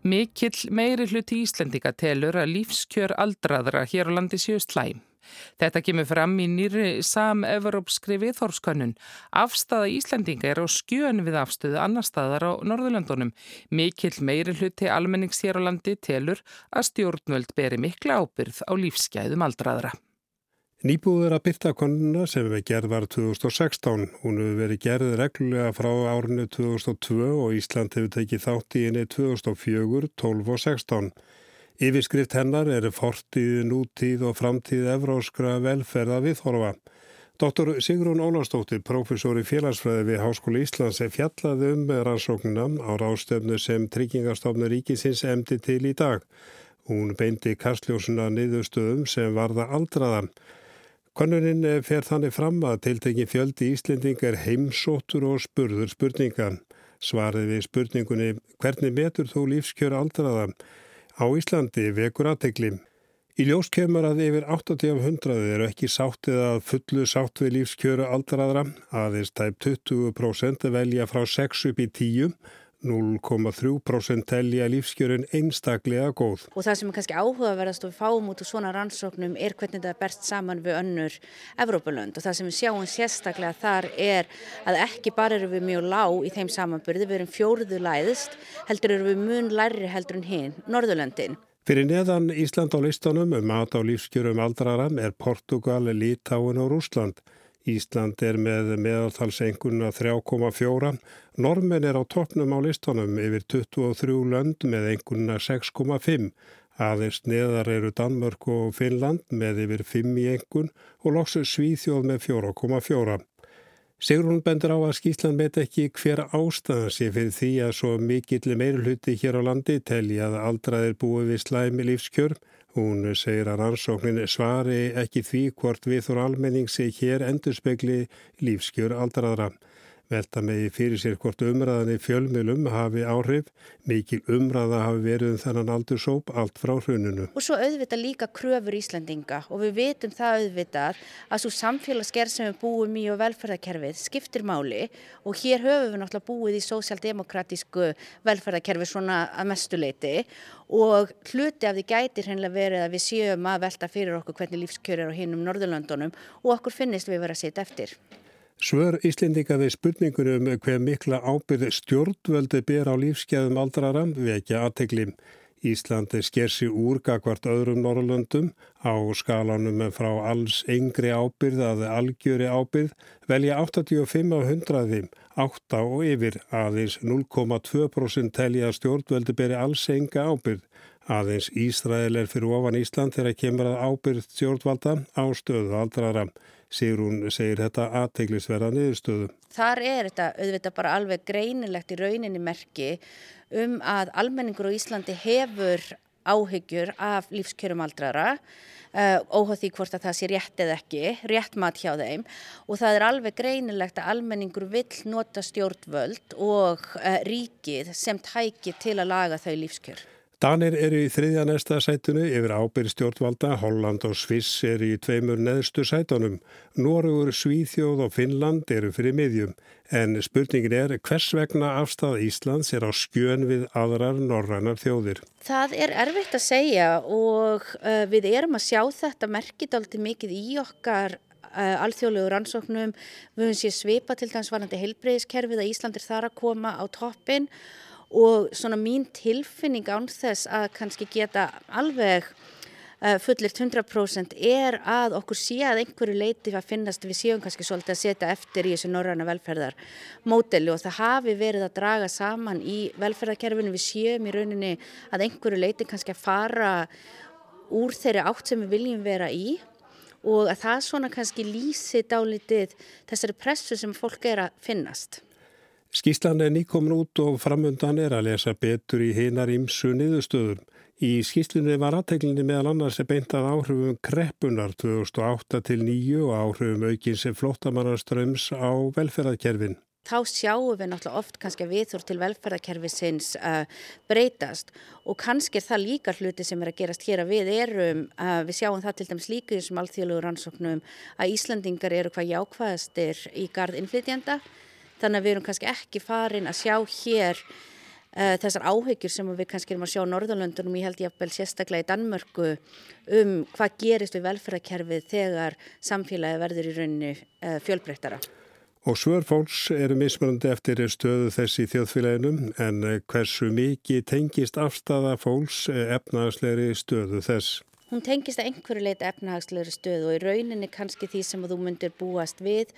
Mikill meiri hluti Íslendinga telur að lífskjör aldraðra hér á landi séu slæm. Þetta kemur fram í nýri sam-evropskri viðhorfskönnun. Afstafa Íslendinga er á skjön við afstöðu annar staðar á Norðurlandunum. Mikill meiri hluti almennings hér á landi telur að stjórnvöld beri mikla ábyrð á lífsgæðum aldraðra. Nýbúður að byrta konuna sem við gerð var 2016. Hún hefur verið gerð reglulega frá árinu 2002 og Ísland hefur tekið þátt í henni 2004, 12 og 16. Yfirskrift hennar eru fortíð, nútíð og framtíð evróskra velferða viðhorfa. Dr. Sigrun Ólastóttir, professor í félagsfræði við Háskóli Íslands, er fjallaði um rannsóknuna á rástefnu sem Tryggingastofnur Ríkisins emdi til í dag. Hún beindi kastljósuna niðurstöðum sem varða aldraðan. Konuninn fer þannig fram að tiltekin fjöldi Íslending er heimsóttur og spurður spurninga. Svarið við spurningunni hvernig metur þú lífskjör aldraða? Á Íslandi vekur aðtegli. Í ljós kemur að yfir 80 af 100 eru ekki sáttið að fullu sátt við lífskjöru aldraðra. Aðeins tæp 20% velja frá 6 upp í 10 0,3% telja lífskjörin einstaklega góð. Og það sem er kannski áhugaverðast og við fáum út úr svona rannsóknum er hvernig það er berst saman við önnur Evrópulönd og það sem við sjáum sérstaklega þar er að ekki bara eru við mjög lág í þeim samanburði, við erum fjóruðu læðist, heldur eru við mun læri heldur en hinn, Norðurlöndin. Fyrir neðan Ísland á listanum um mat á lífskjörum aldraram er Portugal, Litáin og Rúsland. Ísland er með meðaltalsenguna 3,4. Normen er á toppnum á listunum yfir 23 lönd með enguna 6,5. Aðeins neðar eru Danmörk og Finnland með yfir 5 í engun og loksu Svíþjóð með 4,4. Sigrun bendur á að Skísland met ekki hver ástæðan sé fyrir því að svo mikill meirulhutti hér á landi telja að aldraðir búið við slæmi lífskjörn Hún segir að rannsóknin svari ekki því hvort við þór almenning sé hér endurspegli lífskjör aldraðra. Velta megi fyrir sér hvort umræðan í fjölmjölum hafi áhrif, mikil umræða hafi verið um þennan aldursóp allt frá hrununu. Og svo auðvitað líka kröfur Íslandinga og við vitum það auðvitað að svo samfélagsgerð sem við búum í og velferðarkerfið skiptir máli. Og hér höfum við náttúrulega búið í sósjaldemokratísku velferðarkerfi svona að mestuleiti og hluti af því gætir hennilega verið að við séum að velta fyrir okkur hvernig lífskjör er á hinnum Norðurlandunum og okkur finnist við verið að setja eftir. Svör Íslendinga við spurningunum hver mikla ábyrð stjórnvöldi ber á lífskeðum aldrara vekja aðtegli. Íslandi sker sér úr gagvart öðrum Norrlöndum á skalanum frá alls yngri ábyrð að algjöri ábyrð velja 85 af 100 8 og yfir aðeins 0,2% telja stjórnvöldi beri alls enga ábyrð. Aðeins Ísrael er fyrir ofan Ísland þegar kemur að ábyrð stjórnvalda á stöðu aldrara. Sigrún segir þetta aðteglisverða niðurstöðu. Þar er þetta auðvitað bara alveg greinilegt í rauninni merki um að almenningur á Íslandi hefur áhyggjur af lífskjörum aldrara uh, óháð því hvort að það sé rétt eða ekki, rétt mat hjá þeim og það er alveg greinilegt að almenningur vill nota stjórnvöld og uh, ríkið sem tæki til að laga þau lífskjör. Danir eru í þriðja næsta sætunu yfir ábyrð stjórnvalda, Holland og Sviss eru í tveimur neðstu sætunum. Norður, Svíþjóð og Finnland eru fyrir miðjum. En spurningin er hvers vegna afstæða Íslands er á skjön við aðrar norrænar þjóðir? Það er erfitt að segja og uh, við erum að sjá þetta merkit aldrei mikið í okkar uh, alþjóðlegu rannsóknum. Við höfum séð svipa til dæmis varandi heilbreyðiskerfið að Ísland er þar að koma á toppin og svona mín tilfinning án þess að kannski geta alveg uh, fullirt 100% er að okkur sé að einhverju leiti að finnast við séum kannski svolítið að setja eftir í þessu norræna velferðarmódeli og það hafi verið að draga saman í velferðarkerfinu við séum í rauninni að einhverju leiti kannski að fara úr þeirri átt sem við viljum vera í og að það svona kannski lýsi dálitið þessari pressu sem fólk er að finnast. Skíslan er nýkomin út og framöndan er að lesa betur í hinar ímsu niðurstöðum. Í skíslunni var aðteglinni meðal annars að beintað áhrifum kreppunar 2008 til 9 og áhrifum aukins flóttamannaströms á velferðarkerfin. Þá sjáum við náttúrulega oft kannski að viðþór til velferðarkerfisins uh, breytast og kannski er það líka hluti sem er að gerast hér að við erum, uh, við sjáum það til dæmis líka í þessum alþjóðlugur rannsóknum að Íslandingar eru hvað jákvæðastir í gard innflytjanda þannig að við erum kannski ekki farin að sjá hér uh, þessar áhyggjur sem við kannski erum að sjá Norðalöndunum, ég held ég að vel sérstaklega í Danmörku um hvað gerist við velferðarkerfið þegar samfélagi verður í rauninu uh, fjölbreyttara. Og svör fólks eru mismunandi eftir stöðu þessi í þjóðfélaginu en hversu mikið tengist afstafa fólks efnaðslegri stöðu þess? Hún tengist að einhverju leita efnaðslegri stöðu og í rauninni kannski því sem þú myndir búast við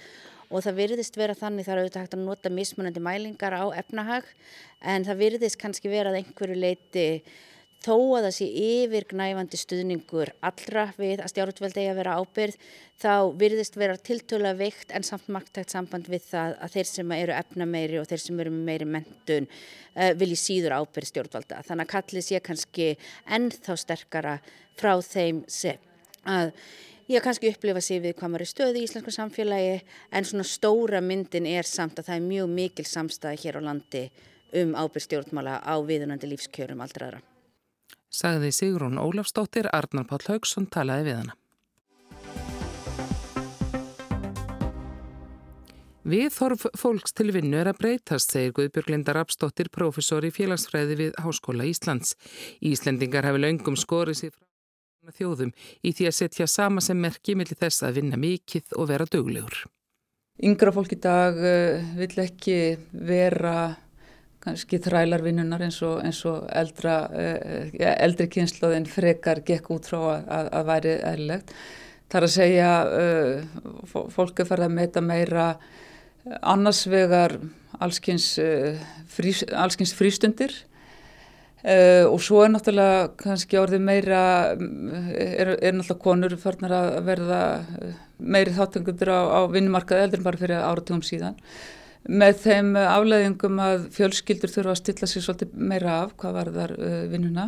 og það virðist vera þannig þar auðvitað hægt að nota mismunandi mælingar á efnahag en það virðist kannski vera að einhverju leiti þó að það sé yfirgnæfandi stuðningur allra við að stjórnveld eigi að vera ábyrð þá virðist vera tiltöla veikt en samt marktækt samband við það að þeir sem eru efna meiri og þeir sem eru meiri mentun uh, vilji síður ábyrð stjórnvalda. Þannig að kallið sé kannski ennþá sterkara frá þeim sem að Ég har kannski upplifað sér við hvað maður er stöði í íslensku samfélagi en svona stóra myndin er samt að það er mjög mikil samstæði hér á landi um ábyrg stjórnmála á viðunandi lífskjörum aldraðra. Sagði Sigrún Ólafstóttir, Arnar Páll Haugsson talaði við hana. Viðhorf fólks til vinnu er að breytast, segir Guðbjörg Linda Rapsdóttir, professor í félagsfræði við Háskóla Íslands. Íslendingar hafi laungum skorið sér frá þjóðum í því að setja sama sem merki millir þess að vinna mikið og vera döglegur. Yngra fólk í dag uh, vill ekki vera kannski þrælarvinnunar eins og, eins og eldra, uh, eldri kynnslóðin frekar gekk út frá að, að væri eðlilegt. Það er að segja fólk er farið að meita meira annars vegar allskynns frí, frístundir Uh, og svo er náttúrulega kannski orðið meira, er, er náttúrulega konur farnar að verða eh, meiri þáttengundur á, á vinnumarkaði eldur en bara fyrir áratugum síðan með þeim afleðingum að fjölskyldur þurfa að stilla sér svolítið meira af hvað var þar uh, vinnuna.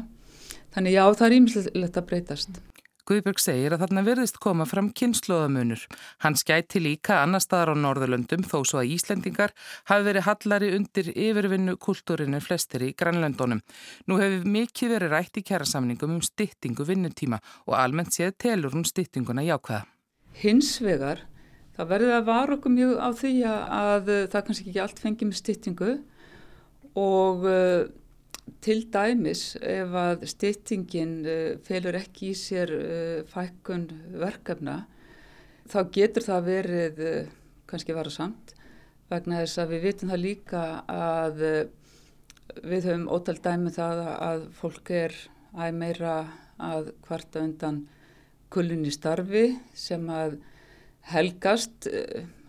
Þannig já það er ímislegt að breytast. Guðbjörg segir að þarna verðist koma fram kynnslóðamunur. Hann skæti líka annar staðar á Norðurlöndum þó svo að Íslendingar hafi verið hallari undir yfirvinnu kultúrinu flestir í Grænlöndunum. Nú hefur mikið verið rætt í kjærasamningum um styttingu vinnutíma og almennt séð telur hún styttinguna jákvæða. Hins vegar, það verður að vara okkur mjög á því að það kannski ekki allt fengi með styttingu og Til dæmis ef að styttingin uh, felur ekki í sér uh, fækkun verkefna þá getur það verið uh, kannski vara samt vegna þess að við vitum það líka að við höfum ótal dæmi um það að fólk er að meira að hvarta undan kullunni starfi sem að helgast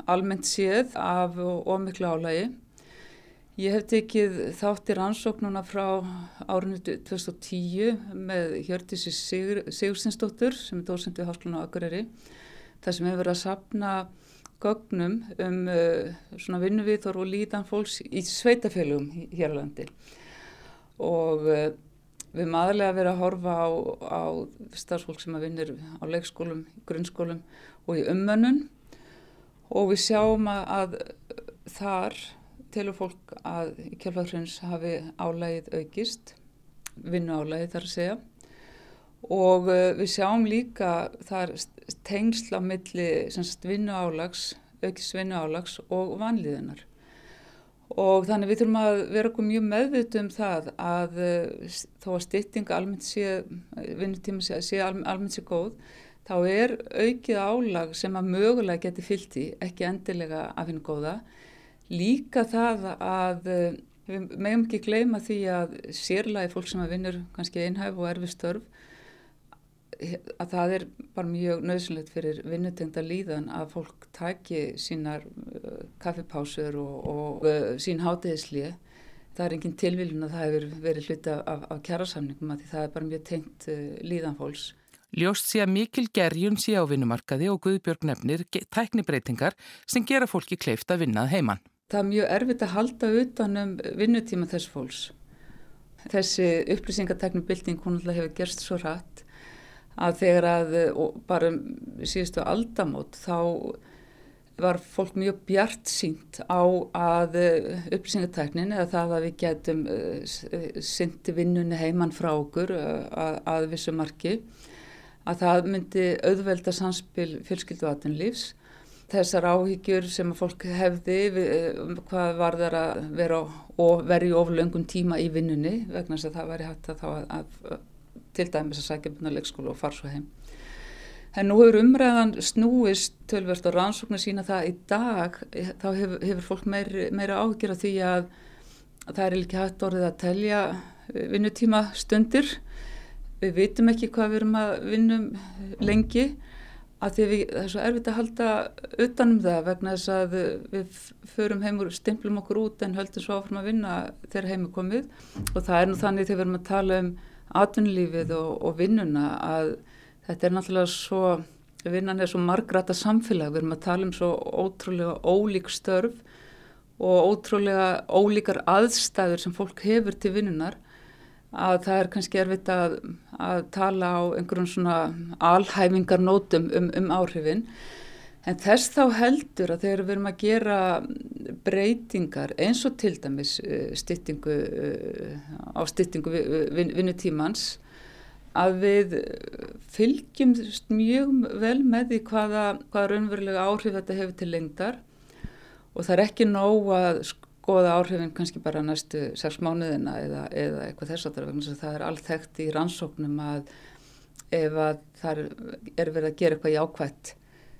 almennt séð af ómiklu álægi Ég hef tekið þáttir ansóknuna frá árinu 2010 með Hjördísi Sigur, Sigursinsdóttur sem er dósend við Háskólan á Akureyri. Það sem hefur verið að sapna gögnum um uh, svona vinnuvíþor og lítan fólks í sveitafélugum hér á landi. Og uh, við maðurlega verið að horfa á, á starfsfólk sem að vinnir á leikskólum, grunnskólum og í ummönnun og við sjáum að, að þar telur fólk að í kjálfarhrins hafi álægið aukist, vinnu álægið þar að segja. Og uh, við sjáum líka þar tengsla milli vinnu álags, aukist vinnu álags og vanliðunar og þannig við þurfum að vera okkur mjög meðvitt um það að uh, þó að stytting almennt sé, vinnutíma sé, sé almennt sé góð þá er aukið álag sem að mögulega geti fyllt í, ekki endilega af hennu góða Líka það að eh, við meðum ekki gleyma því að sérlega fólk sem að vinnur kannski einhæf og erfi störf að það er bara mjög nöðsynlegt fyrir vinnutengda líðan að fólk taki sínar uh, kaffipásur og, og uh, sín hátegislið. Það er engin tilvílun að það hefur verið hluti af, af kjærasamningum að það er bara mjög tengt líðan fólks. Ljóst sé að mikil gerjun sé á vinnumarkaði og Guðbjörg nefnir tæknibreitingar sem gera fólki kleift að vinnað heimann. Það er mjög erfitt að halda utanum vinnutíma þess fólks. Þessi upplýsingateknubilding hún alltaf hefur gerst svo rætt að þegar að bara síðustu aldamót þá var fólk mjög bjart sínt á að upplýsingateknin eða það að við getum uh, syndi vinnunni heimann frá okkur uh, að, að vissu marki að það myndi auðvelda samspil fjölskyldu aðtunlífs þessar áhyggjur sem fólk hefði við, hvað var það að vera og veri oflöngum tíma í vinnunni vegna þess að það væri hægt að að, að til dæmis að sækja búin að leikskóla og fara svo heim. En nú hefur umræðan snúist tölverst og rannsóknir sína það í dag þá hefur, hefur fólk meiri, meira áhyggjur af því að, að það er ekki hægt orðið að telja vinnutíma stundir. Við vitum ekki hvað við erum að vinnum lengi að því við, það er svo erfitt að halda utanum það vegna þess að við förum heim og stimplum okkur út en höldum svo áfram að vinna þegar heim er komið. Og það er nú þannig þegar við erum að tala um atvinnulífið og, og vinnuna að þetta er náttúrulega svo, vinnan er svo margrata samfélag, við erum að tala um svo ótrúlega ólík störf og ótrúlega ólíkar aðstæður sem fólk hefur til vinnunar að það er kannski erfitt að, að tala á einhverjum svona alhæfingarnótum um, um áhrifin. En þess þá heldur að þegar við erum að gera breytingar eins og til dæmis uh, styttingu uh, á styttingu vinnutímans að við fylgjum mjög vel með því hvaða, hvaða raunverulega áhrif þetta hefur til lengdar. Og það er ekki nóg að skoða áhrifin kannski bara næstu sex mánuðina eða, eða eitthvað þess að það er allt þekkt í rannsóknum að ef að það er verið að gera eitthvað jákvætt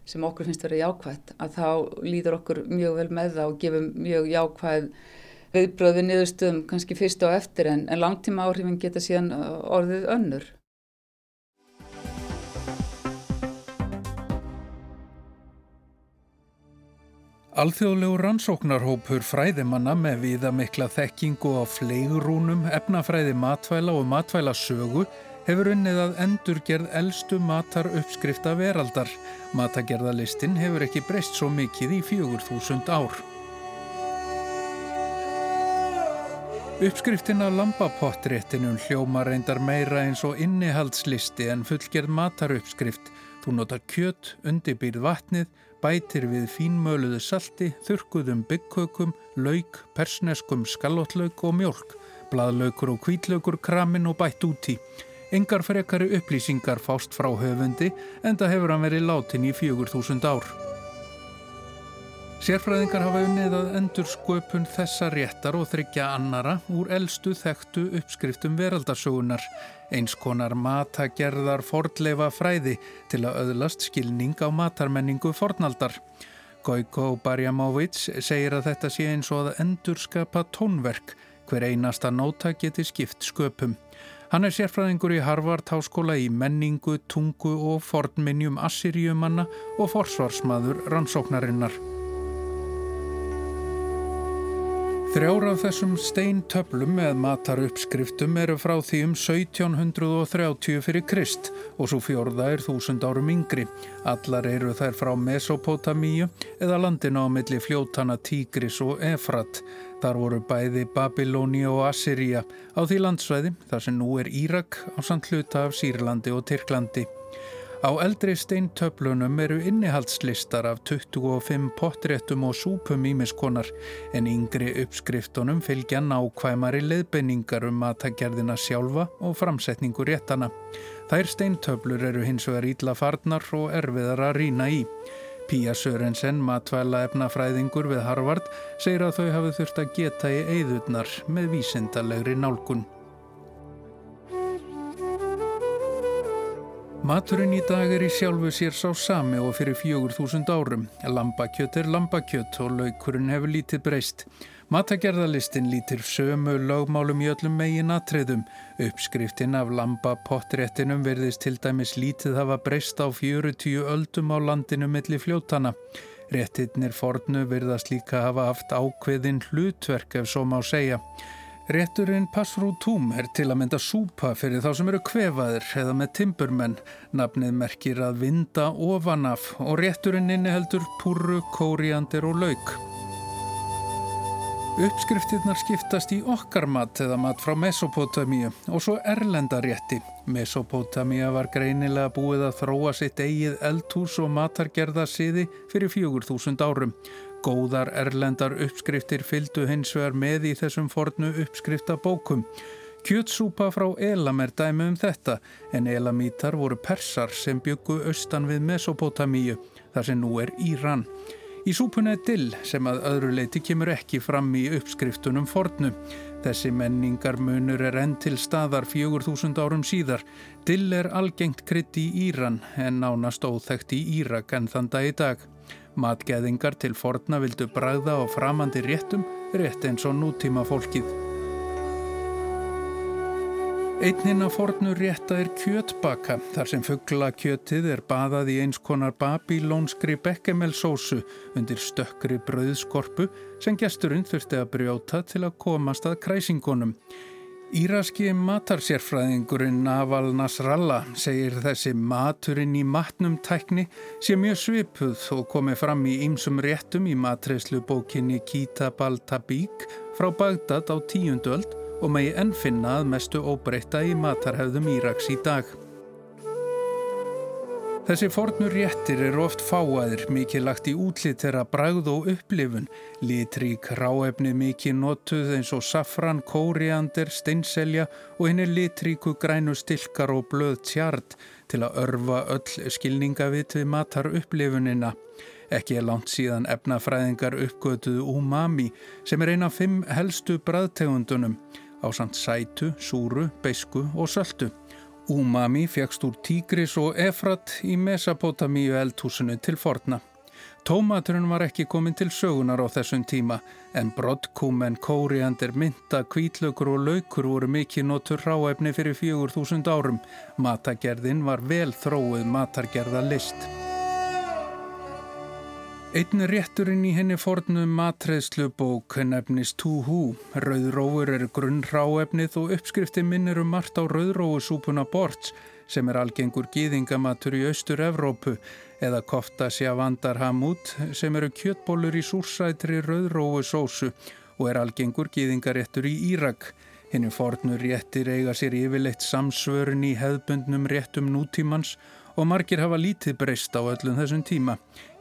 sem okkur finnst verið jákvætt að þá líður okkur mjög vel með það og gefum mjög jákvæð viðbröðu niðurstöðum kannski fyrst og eftir en, en langtíma áhrifin geta síðan orðið önnur. Alþjóðlegu rannsóknarhópur fræðimanna með viða mikla þekkingu á fleigurúnum, efnafræði matvæla og matvælasögu hefur unnið að endurgerð eldstu matar uppskrifta veraldar. Matagerðalistinn hefur ekki breyst svo mikið í fjögur þúsund ár. Uppskriftin af lambapottréttinum hljóma reyndar meira eins og innihaldslisti en fullgerð mataruppskrift. Þú notar kjött, undirbýrð vatnið, bætir við fínmöluðu salti, þurkuðum byggkökum, lauk, persneskum skallotlauk og mjölk, bladlaukur og kvítlaukur kramin og bætt úti. Engar frekari upplýsingar fást frá höfundi en það hefur hann verið látin í fjögur þúsund ár. Sérfræðingar hafa unnið að endur sköpun þessa réttar og þryggja annara úr eldstu þekktu uppskriftum veraldarsögunar eins konar matagerðar fordleifa fræði til að öðlast skilning á matarmenningu fornaldar. Gojko Barjamovits segir að þetta sé eins og að endurskapa tónverk, hver einasta nóta geti skipt sköpum. Hann er sérfræðingur í Harvard háskóla í menningu, tungu og fornminjum assyrjumanna og forsvarsmaður rannsóknarinnar. Þrjára af þessum steintöflum með mataruppskriftum eru frá því um 1730 fyrir Krist og svo fjórða er þúsund árum yngri. Allar eru þær frá Mesopotamíu eða landina á milli fljótana Tígris og Efrat. Þar voru bæði Babilóni og Assyria á því landsvæði þar sem nú er Írak á samt hluta af Sýrlandi og Tyrklandi. Á eldri steintöflunum eru innihaldslistar af 25 pottréttum og súpum ímiskonar en yngri uppskriftunum fylgja nákvæmari leðbenningar um matagerðina sjálfa og framsetningu réttana. Þær steintöflur eru hins vegar ítla farnar og erfiðar að rína í. Pía Sörensen, matvæla efnafræðingur við Harvard, segir að þau hafi þurft að geta í eigðurnar með vísindalegri nálgun. Maturinn í dag er í sjálfu sér sá sami og fyrir fjögur þúsund árum. Lambakjött er lambakjött og laukurinn hefur lítið breyst. Matagerðalistin lítir sömu lögmálum í öllum megin atriðum. Uppskriftin af lambapottréttinum verðist til dæmis lítið hafa breyst á 40 öldum á landinu millir fljótana. Réttinnir fornu verðast líka hafa haft ákveðin hlutverk ef svo má segja. Rétturinn passrútúm er til að mynda súpa fyrir þá sem eru kvefaðir eða með timburmenn. Nafnið merkir að vinda ofanaf og rétturinn inniheldur púru, kóriandir og lauk. Uppskriftirnar skiptast í okkarmat eða mat frá Mesopotamíu og svo erlendarétti. Mesopotamíu var greinilega búið að þróa sitt eigið eldhús og matargerðasiði fyrir fjögur þúsund árum. Góðar erlendar uppskriftir fyldu hins vegar með í þessum fornu uppskriftabókum. Kjötsúpa frá Elam er dæmi um þetta en Elamítar voru persar sem byggu austan við Mesopotamíu. þar sem nú er Íran. Í súpunni er dill sem að öðru leiti kemur ekki fram í uppskriftunum fornu. Þessi menningar munur er enn til staðar 4000 árum síðar. Dill er algengt krydd í Íran en nánast óþægt í Írak en þann dag í dag. Matgeðingar til forna vildu bræða á framandi réttum, rétt eins og nútíma fólkið. Einninn að fornu rétta er kjötbaka þar sem fuggla kjötið er baðað í eins konar babilónskri bekkemelsósu undir stökkri brauðskorpu sem gesturinn þurfti að brjóta til að komast að kræsingunum. Íraski matarsérfræðingurinn Naval Nasrallah segir þessi maturinn í matnum tækni sé mjög svipuð og komið fram í ýmsum réttum í matreyslu bókinni Kitab al-Tabík frá Bagdad á tíundöld og megi enn finna að mestu óbreyta í matarhefðum Íraks í dag. Þessi fornur réttir eru oft fáaðir, mikið lagt í útlitt þeirra bragð og upplifun, litrík ráefni mikið notuð eins og safran, kóriander, steinselja og henni litríku grænu stilkar og blöð tjart til að örfa öll skilningavit við matar upplifunina. Ekki er langt síðan efnafræðingar uppgötuðu umami sem er eina af fimm helstu bræðtegundunum á samt sætu, súru, beisku og söldu. Umami fegst úr tígris og efrat í Mesopotamíu eldhúsinu til forna. Tómaturinn var ekki komin til sögunar á þessum tíma en broddkúmen, kóriandir, mynda, kvítlökur og laukur voru mikið notur ráefni fyrir fjögur þúsund árum. Matagerðin var vel þróið matargerða list. Einn rétturinn í henni fornu matreðslubók nefnist Túhú. Rauðrófur er grunnráefnið og uppskrifti minnir um margt á rauðrófusúpuna Borts sem er algengur gýðingamatur í Austur-Evrópu eða kofta sjavandar hamút sem eru kjötbólur í súrsætri rauðrófusósu og er algengur gýðingaréttur í Írak. Henni fornu réttir eiga sér yfirleitt samsvörun í hefðbundnum réttum nútímans og margir hafa lítið breyst á öllum þessum tíma.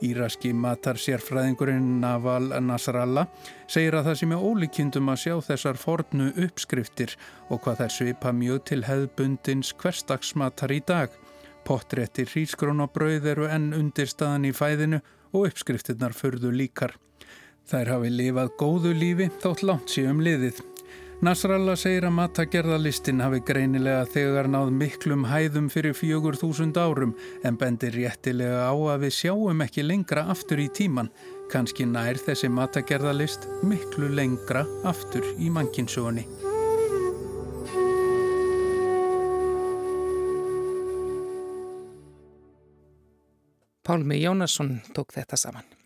Íraski matar sérfræðingurinn Naval Nasrallah segir að það sem er ólíkjendum að sjá þessar fornu uppskriftir og hvað þær svipa mjög til hefðbundins hverstagsmatar í dag. Pottréttir hrískrónabrauð eru enn undirstaðan í fæðinu og uppskriftirnar förðu líkar. Þær hafi lifað góðu lífi þótt langt síðan um liðið. Nasrallah segir að matagerðalistin hafi greinilega þegar náð miklum hæðum fyrir fjögur þúsund árum en bendir réttilega á að við sjáum ekki lengra aftur í tíman. Kanski nær þessi matagerðalist miklu lengra aftur í mannkinsögunni. Pálmi Jónasson tók þetta saman.